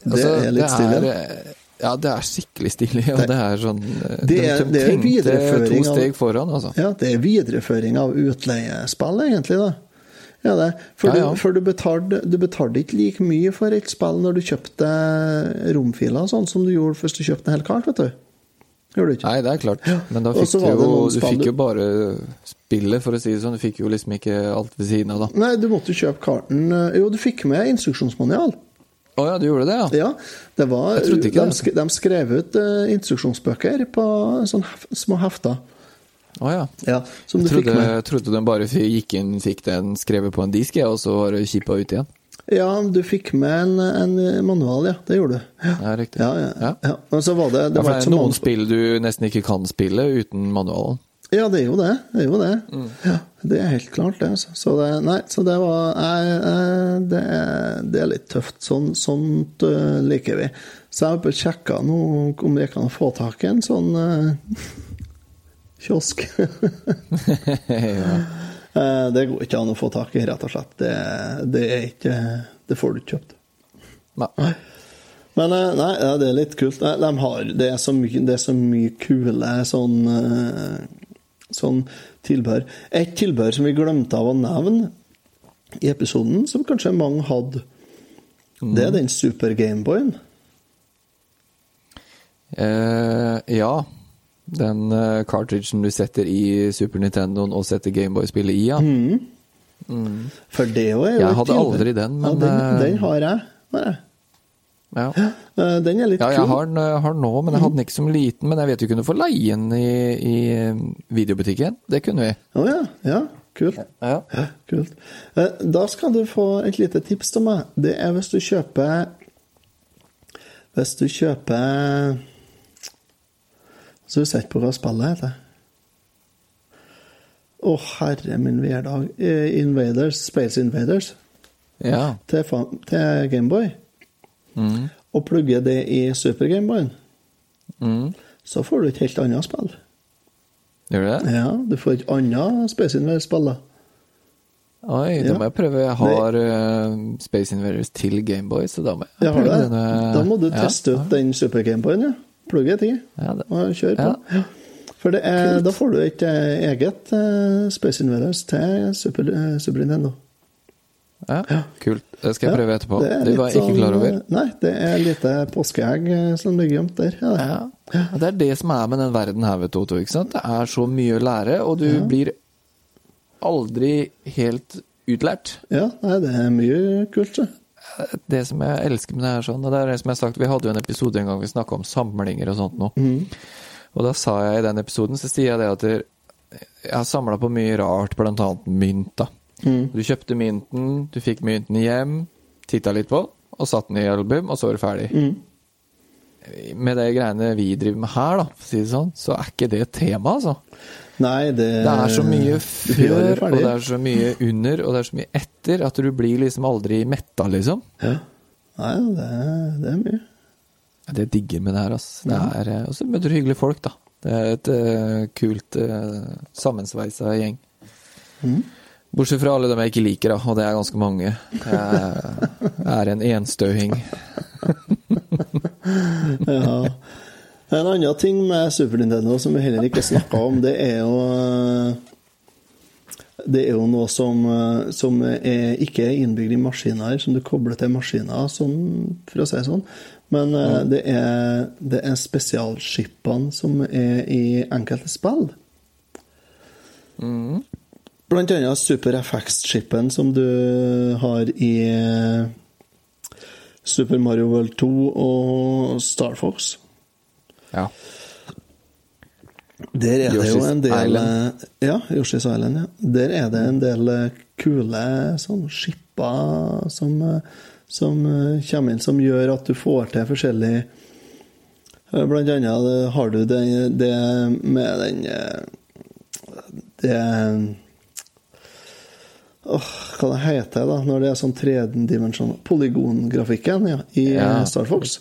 Det Altså, er litt stilig. er- Ja, det er skikkelig stilig. Og det er sånn eh, Det er- de, det er videreføring to steg foran, altså. Ja, det er videreføring av utleiespill, egentlig. da. Ja, det. For, Ja, ja. Du, for du, betalte, du betalte ikke like mye for et spill når du kjøpte romfiler, sånn som du gjorde hvis du kjøpte en hel kart, vet du. Gjorde du ikke? Nei, det er klart. Men da fikk du jo Du fikk jo bare spillet, for å si det sånn. Du fikk jo liksom ikke alt ved siden av, da. Nei, du måtte kjøpe karten Jo, du fikk med instruksjonsmanual. Å ja, du gjorde det, ja? Ja, det var, Jeg trodde ikke de, det. de skrev ut eh, instruksjonsbøker på sånne små hefter. Å ja. Ja, du Jeg trodde, trodde de bare gikk inn, fikk den skrevet på en disk, ja, og så var det kippa ut igjen. Ja, du fikk med en, en manual, ja. Det gjorde du. Ja, Ja, riktig. ja. ja, Ja. Men så var det, det var det er noen spill du nesten ikke kan spille uten manualen. Ja, det er jo det. Det er jo det. Mm. Ja, det er helt klart, det. Altså. Så det, nei, så det var jeg, jeg, det, er, det er litt tøft. Sånn, sånt uh, liker vi. Så jeg har sjekka nå om jeg kan få tak i en sånn uh, kiosk. ja. Eh, det går ikke an å få tak i, rett og slett. Det, det er ikke Det får du ikke kjøpt. Nei. Men eh, nei, det er litt kult. De har, det, er så mye, det er så mye kule sånn, eh, sånn tilbehør. Et tilbehør som vi glemte av å nevne i episoden, som kanskje mange hadde, det er den Super Gameboyen. Eh, ja. Den uh, cartridgen du setter i Super Nintendoen og setter Gameboy-spillet i, ja. For det jo er jo Jeg hadde aldri den, men, ja, den, eh, den har jeg. Nei. Ja. Eh, Den er litt Ja, jeg kul. har den, har den nå, men jeg hadde den ikke som liten. Men jeg vet du kunne få leie den i, i eh, videobutikken. Det kunne vi. Å ja. ja. Kult. Ja. Kult. Eh, Da skal du få et lite tips til meg. Det er hvis du kjøper Hvis du kjøper Så du sett på hva spillet heter. Å, herre min hverdag. Eh, Invaders, Space Invaders ja. til, til Gameboy. Mm. Og plugger det i Super Gameboyen, Mm. så får du et helt annet spill. Gjør du det? Ja, du får et annet Space Invaders-spill. da. Oi, da Ja. må jeg prøve. Jeg har eh, Space Invaders til Gameboy, så da må jeg jeg prøve det? denne- Da må du Ja, teste ut den Super Gameboyen, ja. Plugge et i. Ja, det- og kjør på. Ja. For det er, da får du et eh, eget uh, Space Invaders til Super, uh, Super Nintendo. Ja, kult. Det skal jeg prøve etterpå. Det, Det var jeg ikke klar sånn, over. Sånn, Nei, det er lite påskeegg som ligger gjemt der. Ja, det. Ja. Det er det som er med den verden her, vet du, Ikke sant? Det er så mye å lære, og du blir aldri helt utlært. ja, nei, det er mye kult, så. Det som jeg elsker med det her sånn, og det er det som jeg har sagt, vi hadde jo en episode en gang vi snakka om samlinger og sånt nå. Og da sa jeg i den episoden, så sier jeg det at jeg har samla på mye rart, blant annet mynt, da. Du kjøpte mynten, du fikk mynten hjem, titta litt på, og satte den i album, og så var det ferdig. Med de greiene vi driver med her, da, si sånn, så er ikke det tema, altså. Nei, det Det er så mye før, og det er så mye under, og det er så mye etter, at du blir liksom aldri metta, liksom. Ja. Nei, det er, det er mye. Ja, Det digger med det her, altså. Det er, eh, Og så møter du hyggelige folk, da. Det er et uh, kult uh, sammensveisa gjeng. Bortsett fra alle dem jeg ikke liker, da, og det er ganske mange. Jeg er en enstøing. Ja. En annen ting med Super Nintendo som vi heller ikke snakka om, det er jo Det er jo noe som, som er, ikke er innbygd i maskiner, som du kobler til maskiner, sånn, for å si det sånn. Men ja. det er, det er spesialskipene som er i enkelte spill. Blant annet Super FX-skipen som du har i Super Mario World 2 og Star Fox. Ja. Der er det jo en del Island. Ja, Yoshi's Island. ja. Der er det en del eh, kule sånn skipper som, eh, som eh, kommer inn, som gjør at du får til forskjellig eh, Blant annet har du det, det med den eh, det Åh, hva det heter da, når det er sånn tredimensjonal Polygongrafikken ja, i Ja. Star Fox.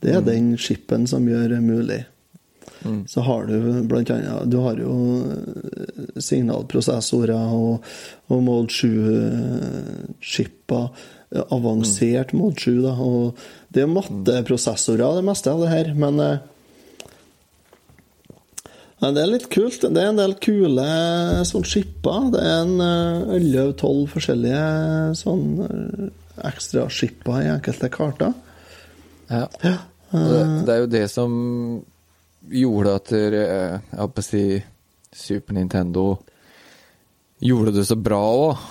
Det er den chipen som gjør det mulig. Så har du blant annet Du har jo eh, signalprosessorer og, og Mode 7-chipper. Avansert Mode 7, da. Og det er matteprosessorer, det meste av det her, men eh, Nei, det er litt kult. Det er en del kule sånn skipper. Det er en eh, 11-12 forskjellige sånn ekstraskipper ekstra skipper i enkelte karter. Ja. ja. det, det er jo det som gjorde at eh, jeg holdt å si Super Nintendo gjorde det så bra òg.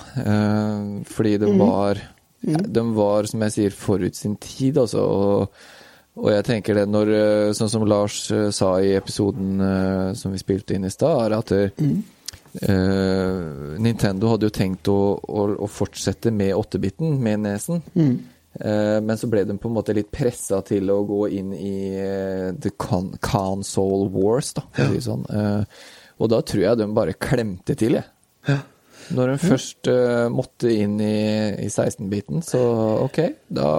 fordi det var De var, som jeg sier, forut sin tid, altså. Og, og jeg tenker det når eh, Sånn som Lars eh, sa i episoden eh, som vi spilte inn i stad, er at det, uh, Nintendo hadde jo tenkt å, å, å fortsette med 8-biten, med nesen. Eh, men så ble de på en måte litt pressa til å gå inn i uh, the con console wars, da, for å si sånn. Og da tror jeg de bare klemte til, jeg. Ja. Når de først uh, måtte inn i, i 16-biten, så ok, da,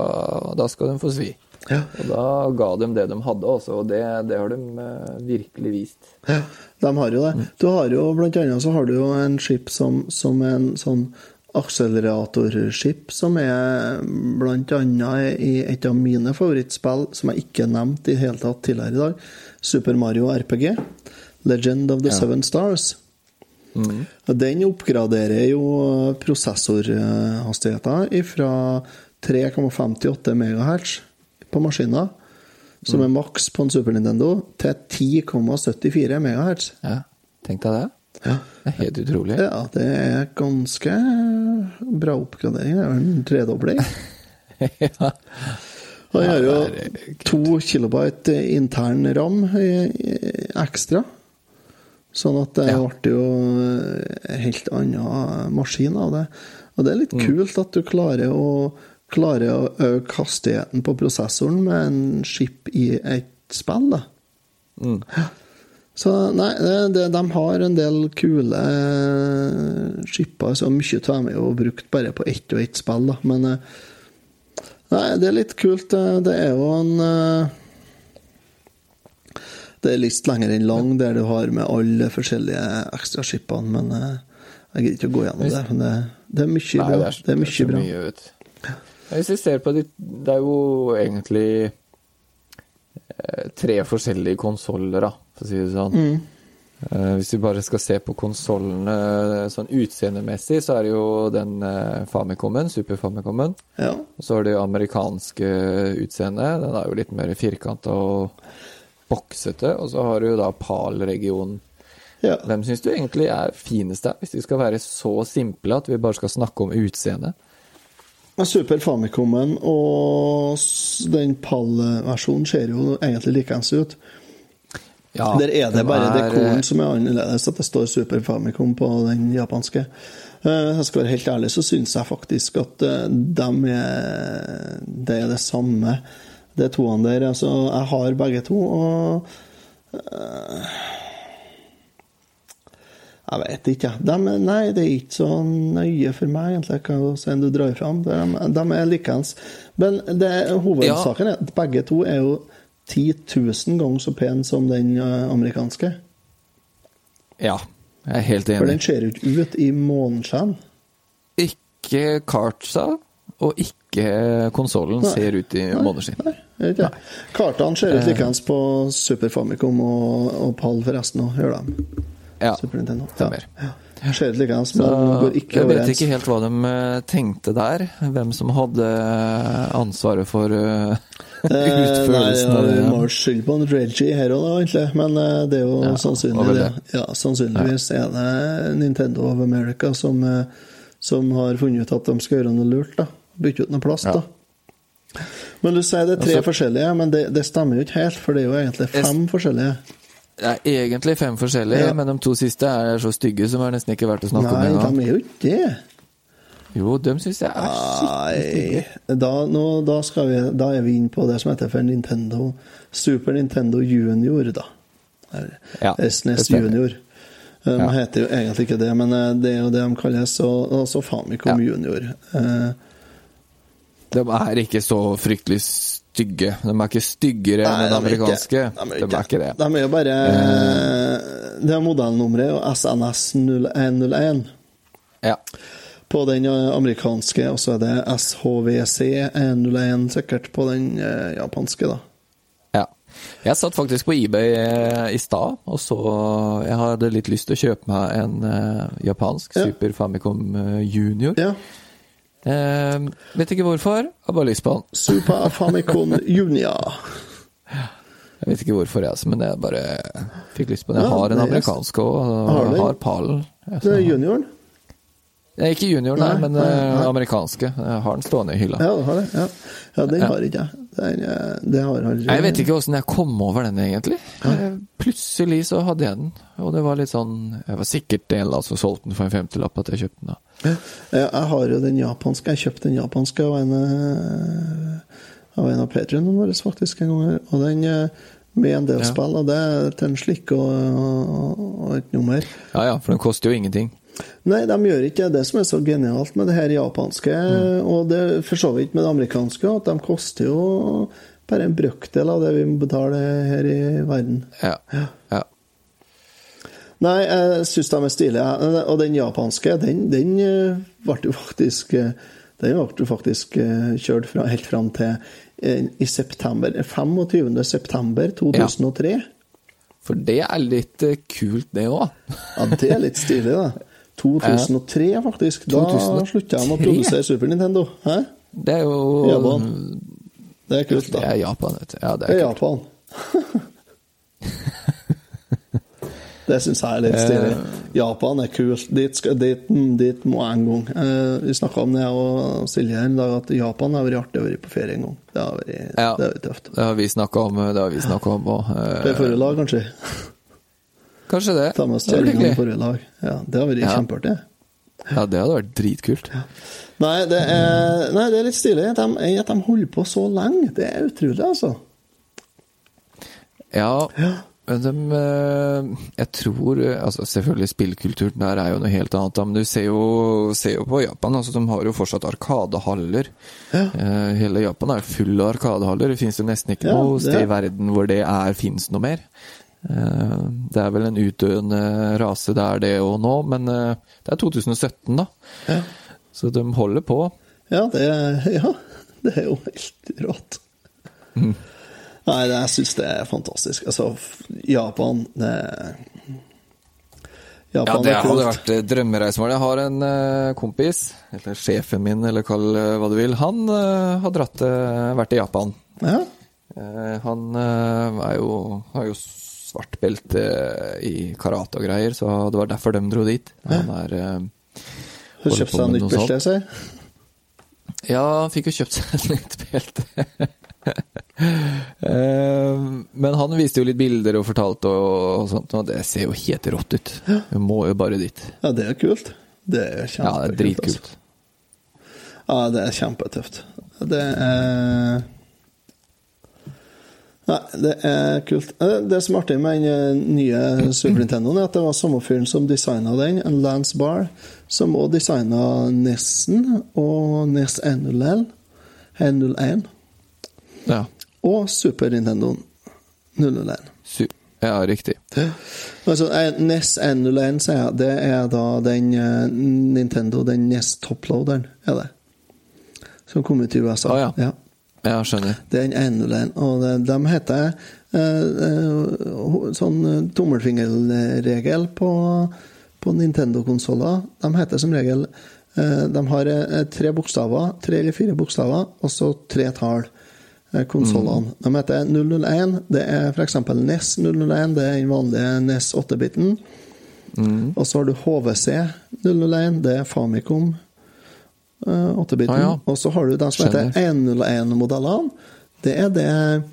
da skal de få svi. Ja. Og da ga de det de hadde også, og det, det har de eh, virkelig vist. Ja, de har jo det. Du har jo blant annet så har du jo en skip som, som en sånn akseleratorskip, som er blant annet i et av mine favorittspill, som jeg ikke nevnte i hele tatt tidligere i dag, Super Mario RPG. Legend of the Ja. Seven Stars. Og Den oppgraderer jo prosessorhastigheter fra 3,58 MHz på maskiner, som er maks på en Super Nintendo, til 10,74 MHz. Ja, tenk deg det. Ja. Det er helt utrolig. Ja, det er ganske bra oppgradering. Det er vel en tredobling. ja. Jeg har jo to kilobyte intern ram ekstra. Sånn at det Ja. ble jo en helt annen maskin av det. Og det er Mm. litt kult at du klarer å, klarer å øke hastigheten på prosessoren med en chip i et spill, da. Mm. Så nei, det, de har en del kule eh, skipper, så mye av dem er jo brukt bare på ett og ett spill, da. Men eh, nei, det er litt kult. eh, Det er jo en eh, Det er litt lenger enn lang, der du har med alle forskjellige ekstraskipene, men eh, jeg gidder ikke å gå gjennom det. Men det, det er mye Nei, bra. det er, Det er mye så bra. mye. Hvis vi ser på de Det er jo egentlig eh, tre forskjellige konsoller, for å si det sånn. Mm. Eh, hvis vi bare skal se på konsollene sånn utseendemessig, så er det jo den eh, Famicomen, Super Famicomen. Ja. Og så har du amerikanske utseendet. Den er jo litt mer firkanta og boksete. Og så har du jo da PAL-regionen. ja. Hvem syns du egentlig er finest der, hvis vi skal være så simple at vi bare skal snakke om utseendet? Super Famicomen og den pall-versjonen ser jo egentlig likeens ut. Ja, Der er det de bare er, dekoren som er annerledes, at det står Super Famicom på den japanske. Eh, Jeg skal være helt ærlig, så syns jeg faktisk at eh, dem er Det er det samme, de toene der. Altså, jeg har begge to, og eh, Jeg vet ikke, er- Nei, det er ikke så nøye for meg, egentlig, hva sen du drar fram. De, de er likeens. Men det, hovedsaken er at begge to er jo 10 000 ganger så pen som den eh, amerikanske. Ja, jeg er helt enig. For den ser jo ikke ut i måneskinn. Ikke kartsa, og ikke konsollen ser ut i måneskinn. Kartene ser ut likeens på Super Famicom og, og Pall, forresten òg, gjør de. Ja, Super Nintendo. stemmer. Ja. Likeens, Så men går ikke jeg vet ikke helt hva de eh, tenkte der. Hvem som hadde ansvaret for eh, utførelsen av det. Vi må jo skylde på en Reggie her òg, egentlig. Men eh, det er jo Ja, sannsynlig det. Ja, sannsynligvis er det Nintendo of America som, eh, som har funnet ut at de skal gjøre noe lurt. da Bytte ut noe plast. Da Men du sier det er tre Altså- forskjellige, men det, det stemmer jo ikke helt, for det er jo egentlig fem forskjellige. Det er egentlig fem forskjellige, Ja. men de to siste er så stygge som er nesten ikke verdt å snakke Nei, om engang. de er jo ikke det. Jo, de syns jeg er skikkelig Nei da, nå, da, vi, da er vi inne på det som heter for Nintendo Super Nintendo Junior, da. Ja, SNES. Junior. De Ja. heter jo egentlig ikke det, men eh, det er jo det de kalles. Og altså Famicom Ja. Junior. Eh, De er ikke så fryktelig stygge. De er ikke styggere enn den de er ikke- amerikanske. de er De er ikke det. De er jo bare Det er modellnummeret og SNS 0101 Ja. på den eh, amerikanske, og så er det SHVC 101 sikkert på den uh, japanske, da. ja. Jeg satt faktisk på eBay i stad, og så Jeg hadde litt lyst til å kjøpe meg en uh, japansk Ja. Super Famicom Junior. Ja. Eh, vet ikke hvorfor, har bare lyst på den. Super Famicom Junior. Jeg vet ikke hvorfor, jeg, altså, men jeg bare fikk lyst på den. Jeg har en er- amerikansk òg, Har har pallen. Det er junioren? er ikke junior, nei, Nei, men nei, eh, nei. amerikanske. Jeg har den stående i hylla. Ja, du har det. Ja, ja den har ikke jeg. Den, eh, det har aldri Jeg vet ikke åssen jeg kom over den, egentlig. Ja. Plutselig så hadde jeg den, og det var litt sånn Jeg var sikkert en som solgte den for en femtilapp at jeg kjøpte den. da. Ja, Jeg har jo den japanske. Jeg kjøpte den japanske av en eh, av en av patrionene våre, faktisk, en gang. Og den eh, med en del Ja. spill, og det er til en slikk og, og, og et nummer. Ja ja, for den koster jo ingenting. Nei, de gjør ikke det. Det som er så genialt med det her japanske, og det for så vidt med det amerikanske, at de koster jo bare en brøkdel av det vi betaler her i verden. Ja. ja. Nei, jeg syns de er stilige. Og den japanske, den, den eh, ble jo faktisk eh, Den ble faktisk eh, kjørt fra, helt fram til eh, i september. 25. september 2003. For det er litt eh, kult, det òg. Ja, det er litt stilig, da. 2003, faktisk. Da 2003? slutta de å produsere Super Nintendo. Hæ? Det er jo Japan. Det er kult, Det da. er Japan, vet du. Ja, det Det er er. Japan. Det syns jeg er litt stilig. Japan er kult. Dit, dit, mm, dit må jeg en gang. Eh, vi snakka om det, jeg og Silje her en dag, at Japan har vært artig å være på ferie en gang. Det har vært, Ja. det har vært tøft. Det har vi snakka om, det har vi snakket om òg. Det er forrige lag, kanskje. Kanskje det. Ta med oss kjerringa på lag. Ja, det har vært Ja. kjempeartig. Ja, det hadde vært dritkult. Nei, det er, nei, det er litt stilig at de, at de holder på så lenge. Det er utrolig, altså. Ja, Ja. men de eh, Jeg tror eh, altså Selvfølgelig, spillkulturen der er jo noe helt annet, men du ser jo, ser jo på Japan. altså De har jo fortsatt arkadehaller. Ja. Eh, hele Japan er full av arkadehaller. Det finnes jo nesten ikke Ja, noe sted i verden hvor det er fins noe mer. Eh, det er vel en utdøende rase det er det òg nå, men eh, det er 2017, da. Ja. Så de holder på. Ja, det er, ja, det er jo helt rått. Mm. Nei, jeg syns det er fantastisk. Altså, Japan det Ja, det hadde vært drømmereisemål. Jeg har en eh, kompis, eller sjefen min, eller kall hva du vil. Han har dratt, vært i Japan. Ja. Han er jo, har jo svart belte i karate og greier, så det var derfor de dro dit. Han er eh, Har kjøpt seg nytt belte, sier Ja, han fikk jo kjøpt seg et nytt belte. Eh, Men han viste jo litt bilder og fortalte og, sånt, og det ser jo helt rått ut. Vi må jo bare dit. Ja, det er kult. Det er Ja, det er dritkult. Altså. Ja, det er kjempetøft. Det er Nei, det er kult. Eh, Det som er artig med den eh, nye Super Nintendoen, er at det var samme fyren som designa den, en Lance Barr, som også designa NES-en og NES 101, 101 Ja, og Super Nintendoen 001. su ja riktig. Altså, NES NES 101, sier jeg, det er da den eh, Nintendo, den NES toploaderen, er det. Som kom ut i USA. Ah, ja. ja. Ja, skjønner. Det er den 101, og de heter eh, eh, sånn eh, tommelfingerregel på, på Nintendo-konsoller. De heter som regel eh, De har eh, tre bokstaver, tre eller fire bokstaver, og så tre tall. eh, Mm. De heter 001. Det er f.eks. NES 001, det er den vanlige NES 8-biten. Og så har du HVC 001, det er Famicom 8-biten. Ah, ja. Og så har du den som heter Skjønner. 101-modellene. Det er det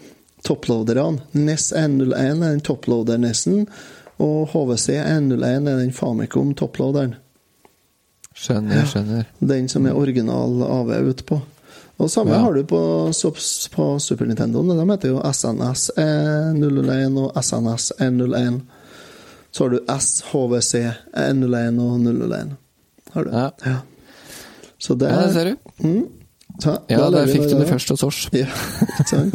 topploaderne. NES 101 er den topploader-NES-en, og HVC 101 er den Famicom topploaderen. Skjønner, skjønner. Den som er original AV utpå. Og samme Ja. har du på, på Super Nintendo. De heter jo SNS 01 og SNS 101. Så har du SHVC HVC, 101 og 001. Har du. Ja. Ja. Så det Ja, det ser du. Mm. Så, Ja, der fikk du det først hos oss. Ja, ikke sant?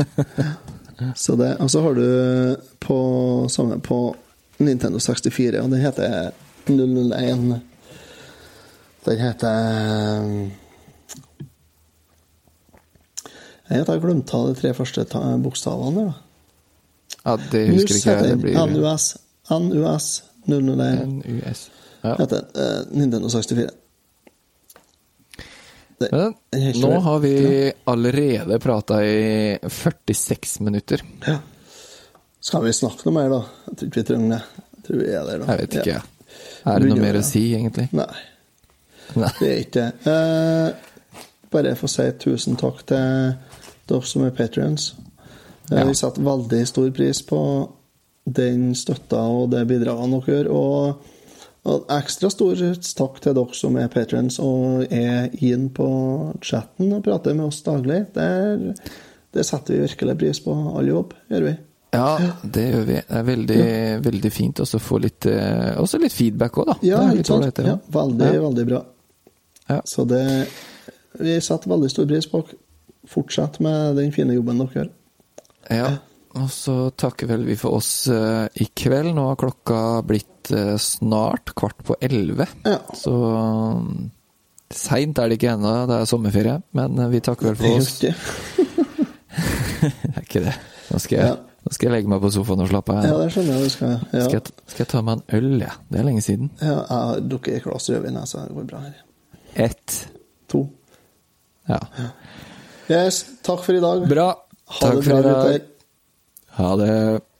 Så det, og så har du på samme på Nintendo 64, og den heter 001 Den heter Jeg har glemt av de tre første bokstavene. der, da. Ja, det husker ikke jeg. Det blir NUS, NUS 001 NUS. Ja. heter eh, Nintendo 64. Det, Men den er ikke nå har vi allerede prata i 46 minutter. Ja. Skal vi snakke noe mer, da? Jeg tror ikke vi trenger det. Jeg tror vi er der, da. Jeg vet ikke, Ja. Er det noe mer å si, egentlig? Nei, Nei. det er ikke det. Eh, bare få si tusen takk til dere som er patrions. Eh, Ja. Vi setter veldig stor pris på den støtta og det bidraget dere gjør. Og, og ekstra stor takk til dere som er patrons og er inn på chatten og prater med oss daglig. Det, det setter vi virkelig pris på, all jobb, gjør vi. Ja, det gjør vi. Det er veldig, veldig fint å få litt, eh, også litt feedback òg, da. Ja, litt sant? Ja, veldig, Ja. veldig bra. Ja. Så det Vi setter veldig stor pris på dere. Fortsett med den fine jobben dere gjør. Ja, og så takker vel vi for oss eh, i kveld. Nå har klokka blitt eh, snart kvart på elleve. Ja. Så um, seint er det ikke ennå, det er sommerferie. Men eh, vi takker vel for oss. Det er ikke det. Nå skal jeg, Ja. nå skal jeg legge meg på sofaen og slappe av. Ja, det skjønner jeg. Du skal, ja. Skal, jeg, skal jeg ta meg en øl, jeg? Det er lenge siden. ja, jeg har drukket et glass rødvin, så det går bra her. Ett. To. Ja. Yes, takk for i dag. Bra. Ha Takk det bra, gutter. Ha det.